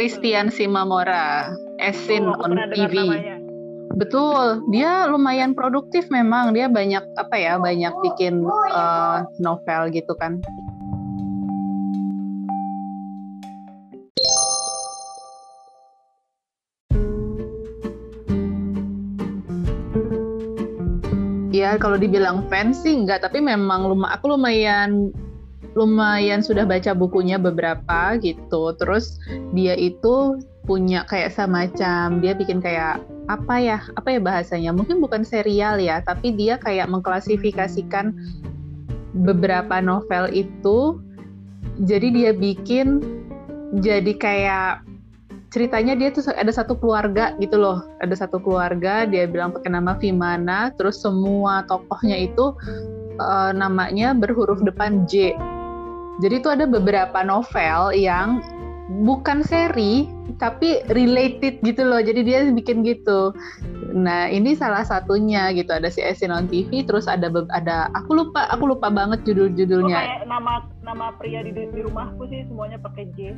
Christian Simamora, Esin Oh, on TV. Betul, dia lumayan produktif memang. Dia banyak apa ya, banyak bikin eh, novel gitu kan. Ya kalau dibilang fans sih enggak, tapi memang luma, aku lumayan lumayan sudah baca bukunya beberapa gitu. Terus dia itu punya kayak semacam dia bikin kayak apa ya apa ya bahasanya? Mungkin bukan serial ya tapi dia kayak mengklasifikasikan beberapa novel itu. Jadi dia bikin jadi kayak ceritanya dia tuh ada satu keluarga gitu loh. Ada satu keluarga dia bilang pakai nama Vimana. Terus semua tokohnya itu eh, namanya berhuruf depan J jadi itu ada beberapa novel yang bukan seri tapi related gitu loh. Jadi dia bikin gitu. Nah ini salah satunya gitu. Ada si Esin on TV terus ada ada aku lupa aku lupa banget Oh, judul-judulnya kayak nama nama pria di, di rumahku sih semuanya pakai J.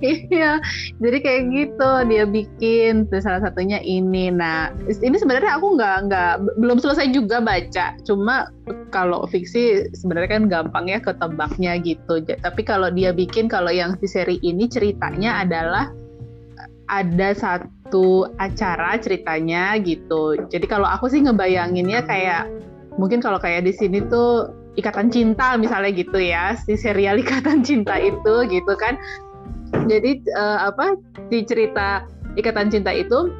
iya jadi kayak gitu dia bikin terus salah satunya ini. Nah ini sebenarnya aku nggak nggak belum selesai juga baca. Cuma kalau fiksi sebenarnya kan gampang ya ketebaknya gitu. Tapi kalau dia bikin kalau yang di seri ini ceritanya adalah ada satu acara ceritanya gitu. Jadi kalau aku sih ngebayanginnya kayak mungkin kalau kayak di sini tuh ikatan cinta misalnya gitu ya. Si serial ikatan cinta itu gitu kan. Jadi eh, apa di cerita ikatan cinta itu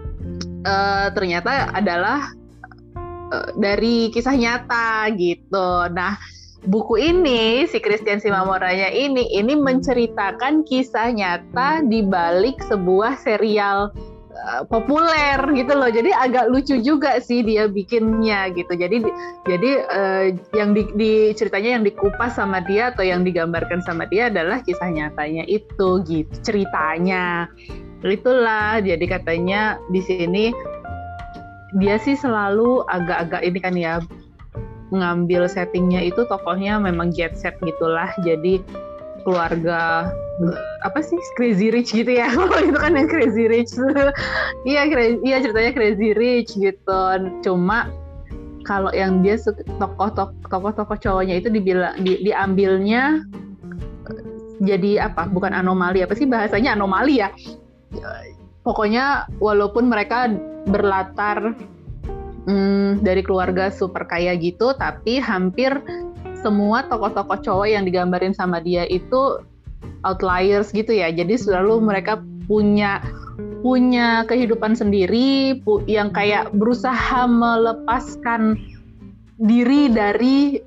eh, ternyata adalah eh, dari kisah nyata gitu. Nah buku ini si Christian Simamoranya ini ini menceritakan kisah nyata di balik sebuah serial eh, populer gitu loh. Jadi agak lucu juga sih dia bikinnya gitu. Jadi jadi eh, yang di, di- ceritanya yang dikupas sama dia atau yang digambarkan sama dia adalah kisah nyatanya itu gitu ceritanya. Itulah jadi katanya di sini dia sih selalu agak-agak ini kan ya mengambil settingnya itu tokohnya memang jet set gitulah. Jadi keluarga apa sih crazy rich gitu ya. Itu kan yang crazy rich. Iya iya ceritanya crazy rich gitu. Cuma kalau yang dia tokoh tokoh tokoh cowoknya itu dibilang di, diambilnya eh, jadi apa bukan anomali apa sih bahasanya anomali ya? Pokoknya walaupun mereka berlatar hmm, dari keluarga super kaya gitu tapi hampir semua tokoh-tokoh cowok yang digambarin sama dia itu outliers gitu ya. Jadi selalu mereka punya punya kehidupan sendiri pu- yang kayak berusaha melepaskan diri dari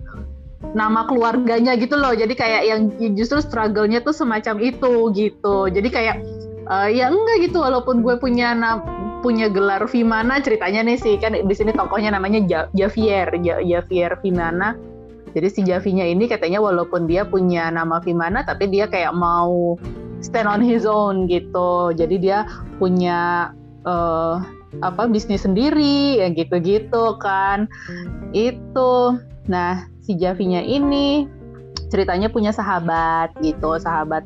nama keluarganya gitu loh. Jadi kayak yang justru struggle-nya tuh semacam itu gitu. Jadi kayak eh, ya enggak gitu walaupun gue punya punya gelar Vimana ceritanya nih sih kan di sini tokohnya namanya Ja- Javier Ja- Javier Vimana jadi si Javinya ini katanya walaupun dia punya nama Vimana tapi dia kayak mau stand on his own gitu. Jadi dia punya eh, apa bisnis sendiri ya gitu-gitu kan. Itu. Nah si Javinya ini ceritanya punya sahabat gitu sahabat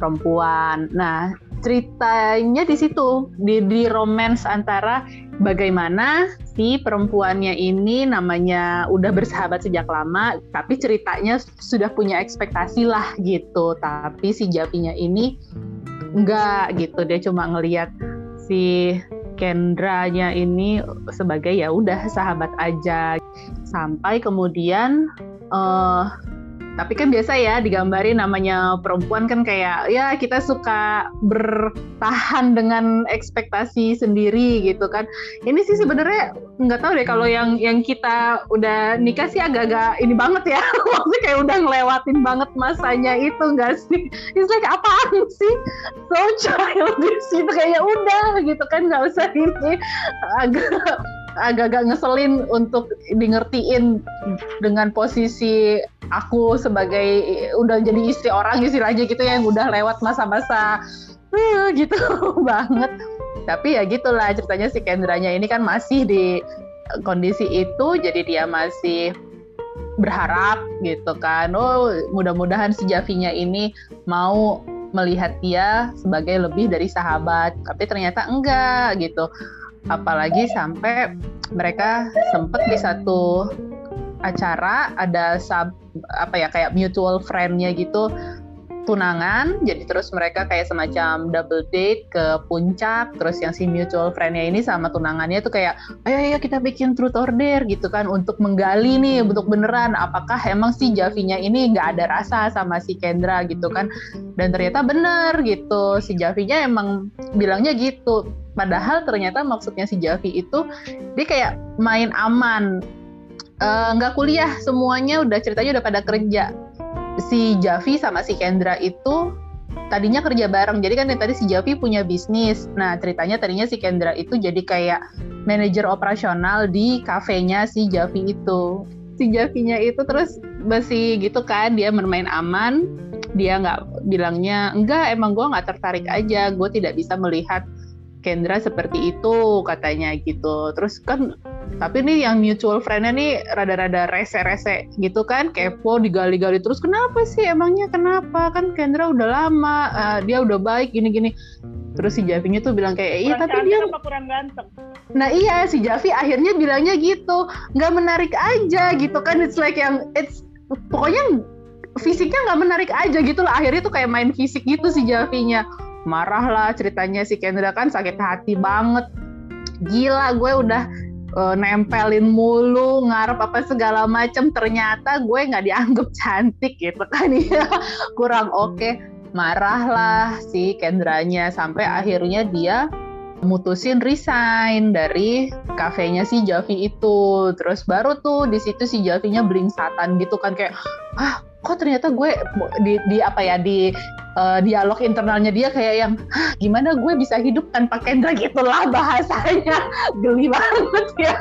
perempuan. Nah ceritanya di situ. Di di romance antara bagaimana si perempuannya ini namanya udah bersahabat sejak lama tapi ceritanya sudah punya ekspektasi lah gitu. Tapi si Javinya ini enggak gitu. Dia cuma ngelihat si Kendranya ini sebagai ya udah sahabat aja. Sampai kemudian eh tapi kan biasa ya digambarin namanya perempuan kan kayak ya kita suka bertahan dengan ekspektasi sendiri gitu kan. Ini sih sebenarnya nggak tahu deh kalau yang yang kita udah nikah sih agak-agak ini banget ya. Maksudnya kayak udah ngelewatin banget masanya itu enggak sih? It's like apaan sih? So childish gitu kayak udah gitu kan nggak usah ini agak agak-agak ngeselin untuk di ngertiin dengan posisi aku sebagai udah jadi istri orang istilahnya gitu ya, yang udah lewat masa-masa gitu banget. Tapi ya gitulah ceritanya si Kendranya ini kan masih di kondisi itu jadi dia masih berharap gitu kan. Oh mudah-mudahan si Javinya ini mau melihat dia sebagai lebih dari sahabat tapi ternyata enggak gitu apalagi sampai mereka sempet di satu acara ada sub apa ya kayak mutual friendnya gitu tunangan. Jadi terus mereka kayak semacam double date ke puncak. Terus yang si mutual friendnya ini sama tunangannya tuh kayak ayo ayo kita bikin truth order gitu kan untuk menggali nih untuk beneran. Apakah emang si Javinya ini nggak ada rasa sama si Kendra gitu kan. Dan ternyata bener gitu. Si Javinya emang bilangnya gitu padahal ternyata maksudnya si Javi itu dia kayak main aman eh, nggak uh, kuliah semuanya udah ceritanya udah pada kerja si Javi sama si Kendra itu tadinya kerja bareng. Jadi kan tadi si Javi punya bisnis. Nah, ceritanya tadinya si Kendra itu jadi kayak manajer operasional di kafenya si Javi itu. Si Javinya itu terus masih gitu kan, dia bermain aman. Dia nggak bilangnya, enggak emang gue nggak tertarik aja, gue tidak bisa melihat Kendra seperti itu katanya gitu. Terus kan tapi nih yang mutual friend-nya nih rada-rada rese-rese gitu kan, kepo digali-gali terus kenapa sih emangnya kenapa? Kan Kendra udah lama, uh, dia udah baik gini-gini. Terus si Javinya tuh bilang kayak iya tapi dia kurang ganteng. Nah iya si Javi akhirnya bilangnya gitu, nggak menarik aja gitu kan. It's like yang it's pokoknya fisiknya nggak menarik aja gitu lah. Akhirnya tuh kayak main fisik gitu si Javinya marah lah ceritanya si Kendra kan sakit hati banget. Gila gue udah uh, nempelin mulu ngarep apa segala macem. Ternyata gue nggak dianggap cantik gitu kan ya. Kurang oke. Okay. marah lah si Kendranya sampai akhirnya dia mutusin resign dari kafenya si Javi itu. Terus baru tuh di situ si Javinya satan gitu kan kayak ah kok ternyata gue di, di apa ya di uh, dialog internalnya dia kayak yang gimana gue bisa hidup tanpa Kendra? Gitu lah bahasanya. Geli banget ya.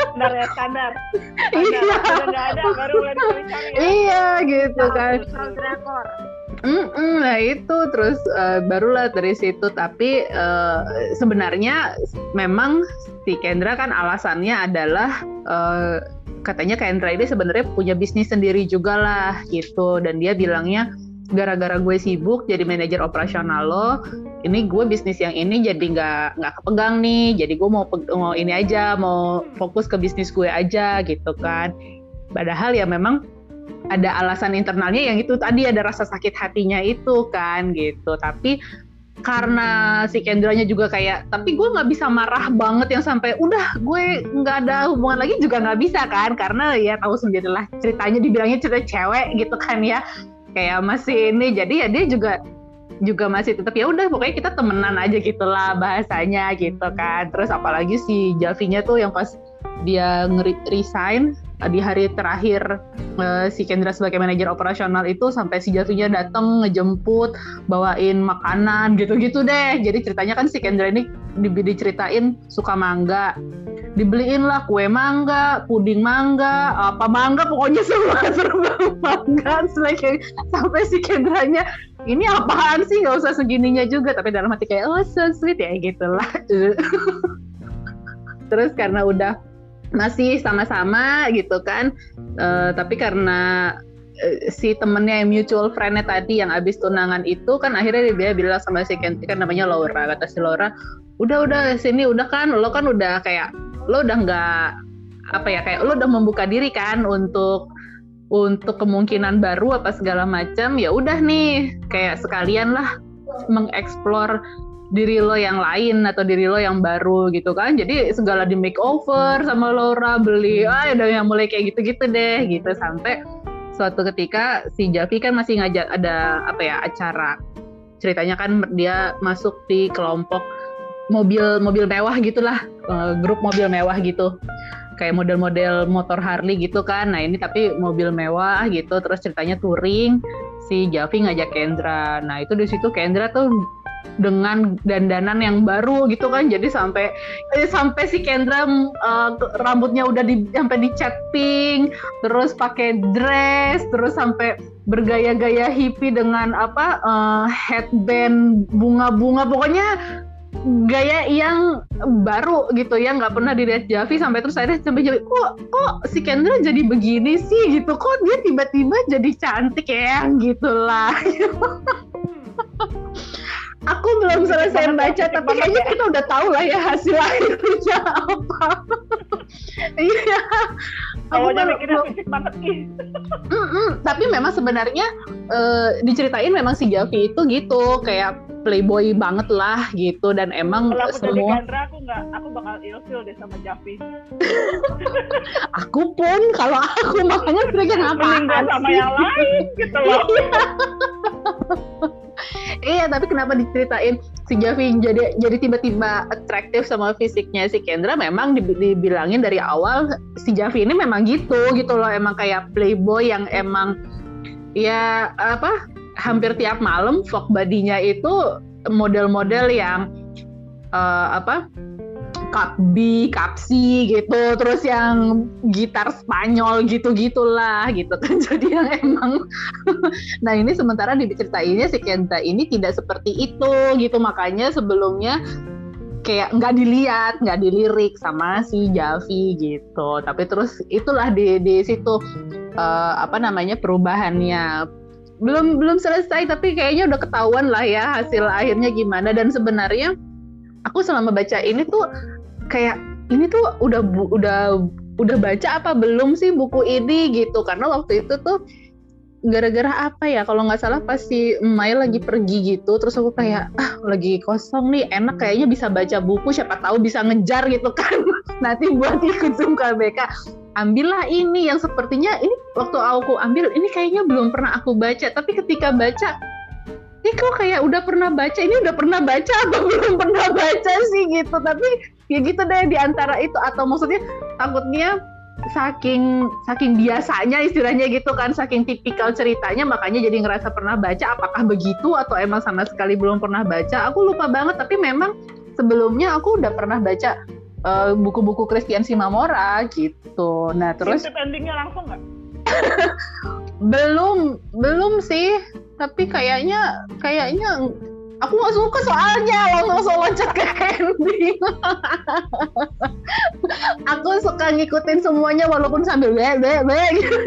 Standar ya standar, iya. Ada baru ya. iya gitu kan. Mm -mm, nah itu terus uh, barulah dari situ. Tapi uh, sebenarnya memang si Kendra kan alasannya adalah uh, katanya Kendra ini sebenarnya punya bisnis sendiri juga lah gitu. Dan dia bilangnya gara-gara gue sibuk jadi manajer operasional lo ini gue bisnis yang ini jadi nggak nggak kepegang nih. Jadi gue mau mau ini aja mau fokus ke bisnis gue aja gitu kan. Padahal ya memang ada alasan internalnya yang itu tadi ada rasa sakit hatinya itu kan gitu. Tapi karena si Kendranya juga kayak tapi gue nggak bisa marah banget yang sampai udah gue nggak ada hubungan lagi juga nggak bisa kan? Karena ya tahu sendirilah ceritanya dibilangnya cerita cewek gitu kan ya. Kayak masih ini jadi ya dia juga juga masih tetap ya udah pokoknya kita temenan aja gitulah bahasanya gitu kan. Terus apalagi si Javinya tuh yang pas dia nge-resign di hari terakhir uh, si Kendra sebagai manajer operasional itu sampai si Javinya datang ngejemput bawain makanan gitu-gitu deh. Jadi ceritanya kan si Kendra ini diceritain suka mangga. Dibeliin lah kue mangga, puding mangga, apa mangga, pokoknya semua serba mangga. Selagi sampai si Kendranya ini apaan sih? Nggak usah segininya juga, tapi dalam hati kayak oh so sweet. Ya gitulah. Terus karena udah masih sama-sama gitu kan, uh, tapi karena uh, si temennya yang mutual friendnya tadi yang abis tunangan itu kan akhirnya dia bilang sama si Ken kan namanya Laura kata si Laura udah udah sini udah kan lo kan udah kayak lo udah nggak apa ya kayak lo udah membuka diri kan untuk untuk kemungkinan baru apa segala macam ya udah nih kayak sekalian lah mengeksplor diri lo yang lain atau diri lo yang baru gitu kan. Jadi segala di makeover sama Laura beli ah udah yang mulai kayak gitu-gitu deh gitu. Sampai suatu ketika si Javi kan masih ngajak ada apa ya acara. Ceritanya kan dia masuk di kelompok mobil mobil mewah gitulah uh, grup mobil mewah gitu. Kayak model-model motor Harley gitu kan. Nah ini tapi mobil mewah gitu terus ceritanya touring. Si Javi ngajak Kendra. Nah itu di situ Kendra tuh dengan dandanan yang baru gitu kan. Jadi sampai eh, sampai si Kendra uh, rambutnya udah di sampai dicat pink terus pakai dress terus sampai bergaya-gaya hippie dengan apa uh, headband bunga-bunga. Pokoknya gaya yang baru gitu ya nggak pernah dilihat Javi sampai terus saya sampai Javi kok kok si Kendra jadi begini sih? gitu. Kok dia tiba-tiba jadi cantik ya? Gitulah aku belum selesai baca tapi kayaknya kita udah tahu lah ya hasil akhirnya apa. Iya. Aku mikirnya fisik banget tapi memang sebenarnya uh, diceritain memang si Javi itu gitu kayak playboy banget lah gitu dan emang kalau aku semua jadi Gandra aku nggak aku bakal ilfil deh sama Javi. Aku pun kalau aku makanya mereka ngapain sama yang lain gitu loh iya tapi kenapa diceritain si Javi jadi jadi tiba-tiba atraktif sama fisiknya si Kendra? Memang dibilangin dari awal si Javi ini memang gitu gitu loh. Emang kayak playboy yang emang ya apa hampir tiap malam vlog badinya itu model-model yang uh, apa cup B, cup C gitu, terus yang gitar Spanyol gitu-gitulah gitu kan. Jadi yang emang nah ini sementara diceritainnya si Kenta ini tidak seperti itu gitu. Makanya sebelumnya kayak nggak dilihat, nggak dilirik sama si Javi gitu. Tapi terus itulah di di situ uh, apa namanya perubahannya belum belum selesai tapi kayaknya udah ketahuan lah ya hasil akhirnya gimana dan sebenarnya aku selama baca ini tuh kayak ini tuh udah udah udah baca apa belum sih buku ini? Gitu. Karena waktu itu tuh gara-gara apa ya kalau nggak salah pasti Mai lagi pergi gitu terus aku kayak ah lagi kosong nih enak kayaknya bisa baca buku siapa tahu bisa ngejar gitu kan. Nanti buat ikut Zoom KBK ambillah ini yang sepertinya ini waktu aku ambil ini kayaknya belum pernah aku baca. Tapi ketika baca ini kok kayak udah pernah baca? Ini udah pernah baca atau belum pernah baca sih gitu. Tapi ya gitu deh di antara itu. Atau maksudnya takutnya saking saking biasanya istilahnya gitu kan saking tipikal ceritanya makanya jadi ngerasa pernah baca. Apakah begitu atau emang sama sekali belum pernah baca? Aku lupa banget tapi memang sebelumnya aku udah pernah baca uh, buku-buku Christian Simamora gitu. Nah terus endingnya langsung nggak belum belum sih. Tapi kayaknya kayaknya aku gak suka soalnya. Langsung loncat ke ending aku suka ngikutin semuanya walaupun sambil be be be gitu.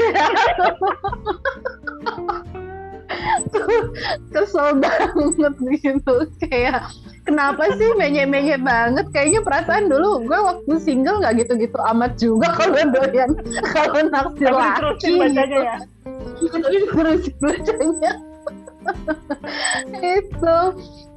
Kesel banget gitu. Kayak kenapa sih menye-menye banget kayaknya perasaan dulu gue waktu single nggak gitu-gitu amat juga kalau doyan kalau naksir laki gitu. ya tapi terus bacanya itu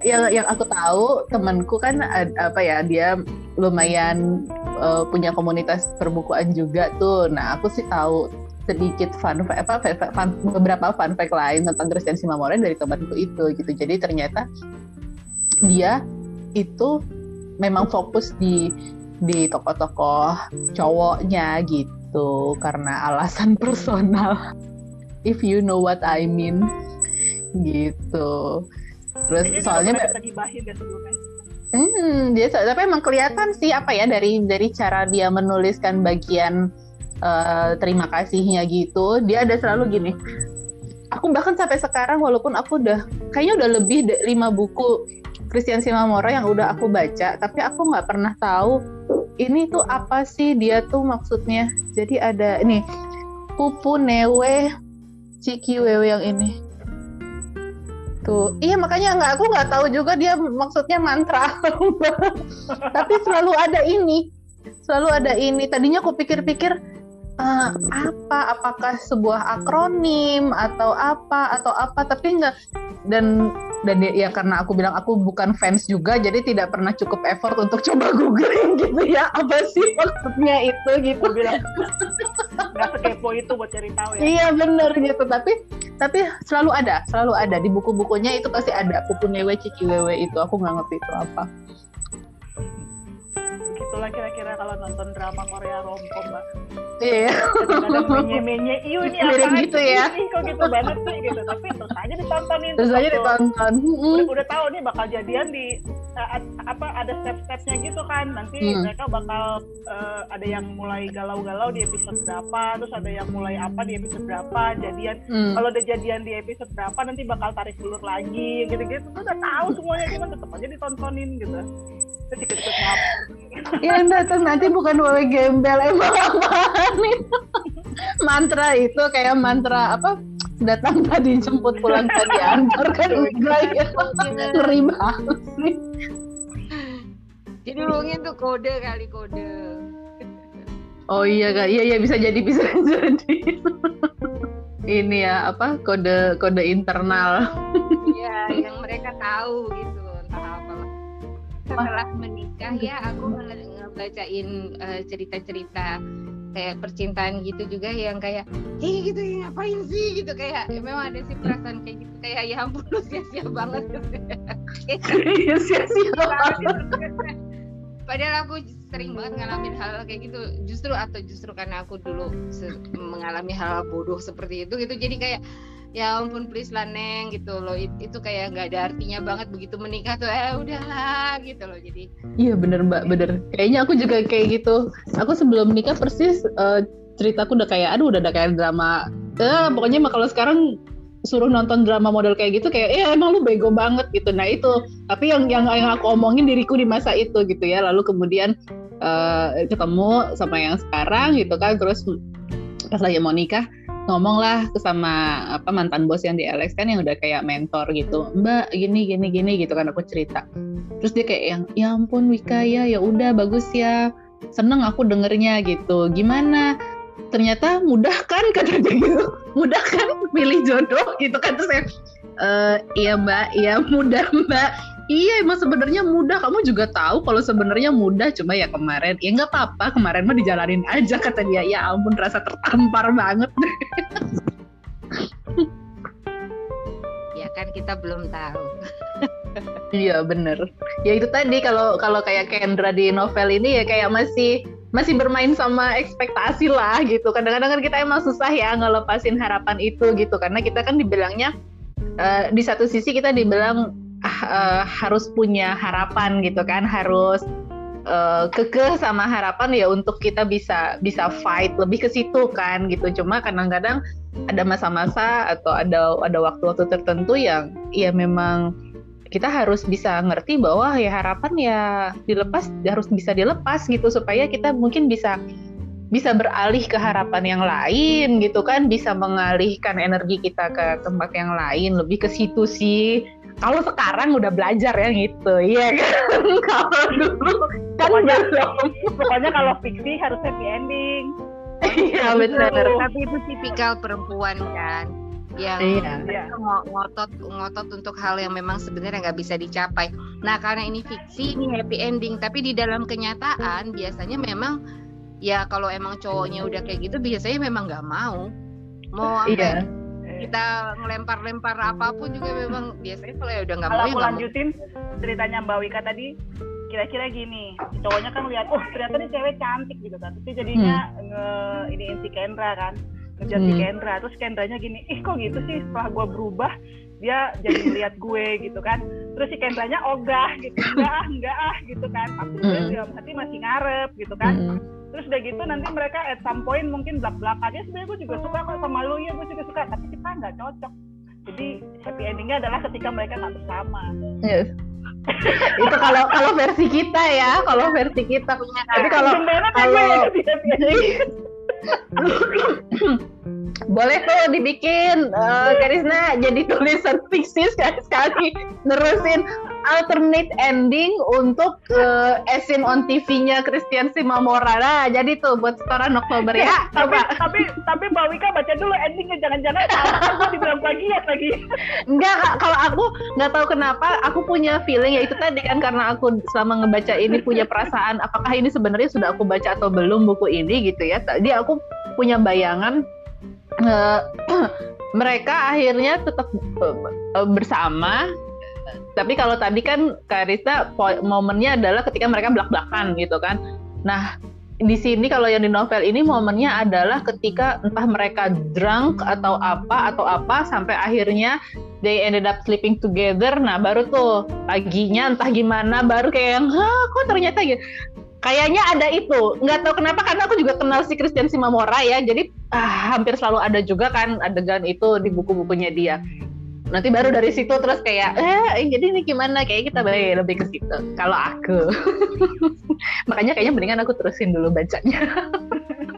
yang yang aku tahu temanku kan apa ya dia lumayan uh, punya komunitas perbukuan juga tuh. Nah aku sih tahu sedikit fun fact apa fun, beberapa fun fact lain tentang Christian Simamore dari temanku itu gitu. Jadi ternyata dia itu memang fokus di di tokoh-tokoh cowoknya gitu karena alasan personal. If you know what I mean gitu terus Kayaknya soalnya Hmm, dia tapi emang kelihatan sih apa ya dari dari cara dia menuliskan bagian uh, terima kasihnya gitu. Dia ada selalu gini. Aku bahkan sampai sekarang walaupun aku udah kayaknya udah lebih lima buku Christian Simamora yang udah aku baca, tapi aku nggak pernah tahu ini tuh apa sih dia tuh maksudnya. Jadi ada ini Pupu Newe Ciki Wewe yang ini. Gitu iya makanya nggak aku nggak tahu juga dia maksudnya mantra tapi selalu ada ini selalu ada ini. Tadinya aku pikir-pikir uh, apa? Apakah sebuah akronim atau apa? Atau apa? Tapi enggak dan dan ya karena aku bilang aku bukan fans juga jadi tidak pernah cukup effort untuk coba googling gitu ya. Apa sih maksudnya itu gitu? Bilang nggak sekepo itu buat cari tahu ya. Iya bener gitu. Tapi tapi selalu ada selalu ada. Di buku-bukunya itu pasti ada pupu newe ciki wewe itu. Aku nggak ngerti itu apa begitulah kira-kira kalau nonton drama Korea romcom mbak. Iya. Kadang menye-menye iyo ini apa gitu ya. Ini kok gitu banget sih? Gitu. Tapi terus aja ditontonin terus aja ditonton. udah, udah tahu nih bakal jadian di apa ada step-stepnya gitu kan. Nanti hmm. mereka bakal uh, ada yang mulai galau-galau di episode berapa terus ada yang mulai apa di episode berapa jadian. Hmm. kalau udah jadian di episode berapa nanti bakal tarik ulur lagi gitu-gitu. Tuh udah tahu semuanya cuma tetap aja ditontonin gitu. Terus ikut-ikut ya datang nanti bukan wewe gembel emang apa nih mantra itu kayak mantra apa datang tadi jemput pulang tadi antar kan enggak ya. Ngeri banget jadi mungkin tuh kode kali kode. Oh iya kak iya iya bisa jadi bisa jadi. Ini ya apa kode kode internal. Iya yang mereka tahu gitu entah apa setelah menikah ya aku ngebacain uh, cerita-cerita kayak percintaan gitu juga yang kayak ih gitu ya, ngapain sih? Gitu kayak ya memang ada sih perasaan kayak gitu kayak ya ampun lu sia-sia banget. Gitu iya sia-sia padahal aku sering banget ngalamin hal, hal kayak gitu justru atau justru karena aku dulu mengalami hal, hal bodoh seperti itu gitu. Jadi kayak ya ampun please lah neng gitu loh. It, itu kayak nggak ada artinya banget. Begitu menikah tuh eh udahlah gitu loh. Jadi iya bener mbak bener. Kayaknya aku juga kayak gitu. Aku sebelum menikah persis uh, ceritaku udah kayak aduh udah ada kayak drama. Eh pokoknya mah kalau sekarang suruh nonton drama model kayak gitu kayak eh emang lu bego banget gitu. Nah itu. Tapi yang yang yang aku omongin diriku di masa itu gitu ya. Lalu kemudian uh, ketemu sama yang sekarang gitu kan. Terus pas lagi mau nikah ngomong lah sama apa mantan bos yang di Alex kan yang udah kayak mentor gitu mbak gini gini gini gitu kan aku cerita. Terus dia kayak yang ya ampun Wika ya ya udah bagus ya. Seneng aku dengernya gitu. Gimana? Ternyata mudah kan kata dia gitu. Mudah kan pilih jodoh gitu kan. Terus saya e, iya mbak iya mudah mbak Iya emang sebenarnya mudah. Kamu juga tahu kalau sebenarnya mudah. Cuma ya kemarin ya nggak apa-apa. Kemarin mah dijalanin aja kata dia. Ya ampun rasa tertampar banget. ya kan kita belum tahu. iya bener. Ya itu tadi kalau kalau kayak Kendra di novel ini ya kayak masih masih bermain sama ekspektasi lah gitu. Kadang-kadang kan kita emang susah ya ngelepasin harapan itu gitu karena kita kan dibilangnya uh, di satu sisi kita dibilang uh, harus punya harapan gitu kan harus uh, kekeh sama harapan ya untuk kita bisa bisa fight lebih ke situ kan gitu. Cuma kadang-kadang ada masa-masa atau ada ada waktu-waktu tertentu yang ya memang kita harus bisa ngerti bahwa ya harapan ya dilepas harus bisa dilepas gitu supaya kita mungkin bisa bisa beralih ke harapan yang lain gitu kan bisa mengalihkan energi kita ke tempat yang lain. Lebih ke situ sih kalau sekarang udah belajar ya gitu iya kan? Kalau dulu kan pokoknya, pokoknya kalau fiksi harus happy ending. Iya benar. tapi itu tipikal perempuan kan yang iya. ngotot ngotot untuk hal yang memang sebenarnya nggak bisa dicapai. Nah karena ini fiksi ini happy ending, tapi di dalam kenyataan biasanya memang ya kalau emang cowoknya udah kayak gitu biasanya memang nggak mau. Mau apa? Iya kita ngelempar-lempar apa pun juga memang biasanya kalau ya udah nggak mau kalau ya aku lanjutin ceritanya Mbak Wika tadi kira-kira gini cowoknya kan lihat oh ternyata nih cewek cantik gitu kan. Terus jadinya hmm. nge ini si Kendra kan ngejar hmm. si Kendra. Terus Kendranya gini ih kok gitu sih? Setelah gue berubah dia jadi melihat gue gitu kan. Terus si Kendranya ogah gitu enggak ah enggak ah gitu kan. Tapi gue hmm. dalam hati masih ngarep gitu kan. Hmm terus udah gitu nanti mereka at some point mungkin belak belakannya sebenarnya gue juga suka kok sama lu. Ya gue juga suka. Tapi kita nggak cocok. Jadi happy endingnya adalah ketika mereka nggak bersama. Yes. itu kalau kalau versi kita ya. Kalau versi kita. Tapi kalau kalau boleh tuh dibikin uh, Karisna jadi tulisan fiksi sekali-sekali nerusin alternate ending untuk uh, Esin on TV-nya Christian Simamora. Nah, jadi tuh buat setoran Oktober ya. ya tapi, tapi tapi Mbak Wika baca dulu endingnya jangan-jangan aku dibilang plagiat lagi. Enggak, kalau aku nggak tahu kenapa aku punya feeling ya itu tadi kan karena aku selama ngebaca ini punya perasaan apakah ini sebenarnya sudah aku baca atau belum buku ini gitu ya. Tadi aku punya bayangan uh, mereka akhirnya tetap uh, bersama tapi kalau tadi kan Karista momennya adalah ketika mereka belak-belakan gitu kan. Nah, di sini kalau yang di novel ini momennya adalah ketika entah mereka drunk atau apa atau apa sampai akhirnya they ended up sleeping together. Nah, baru tuh paginya entah gimana baru kayak yang, "Hah, kok ternyata gitu." Kayaknya ada itu. Nggak tahu kenapa karena aku juga kenal si Christian Simamora ya. Jadi ah, hampir selalu ada juga kan adegan itu di buku-bukunya dia nanti baru dari situ terus kayak eh jadi ini gimana kayak kita balik lebih ke situ kalau aku makanya kayaknya mendingan aku terusin dulu bacanya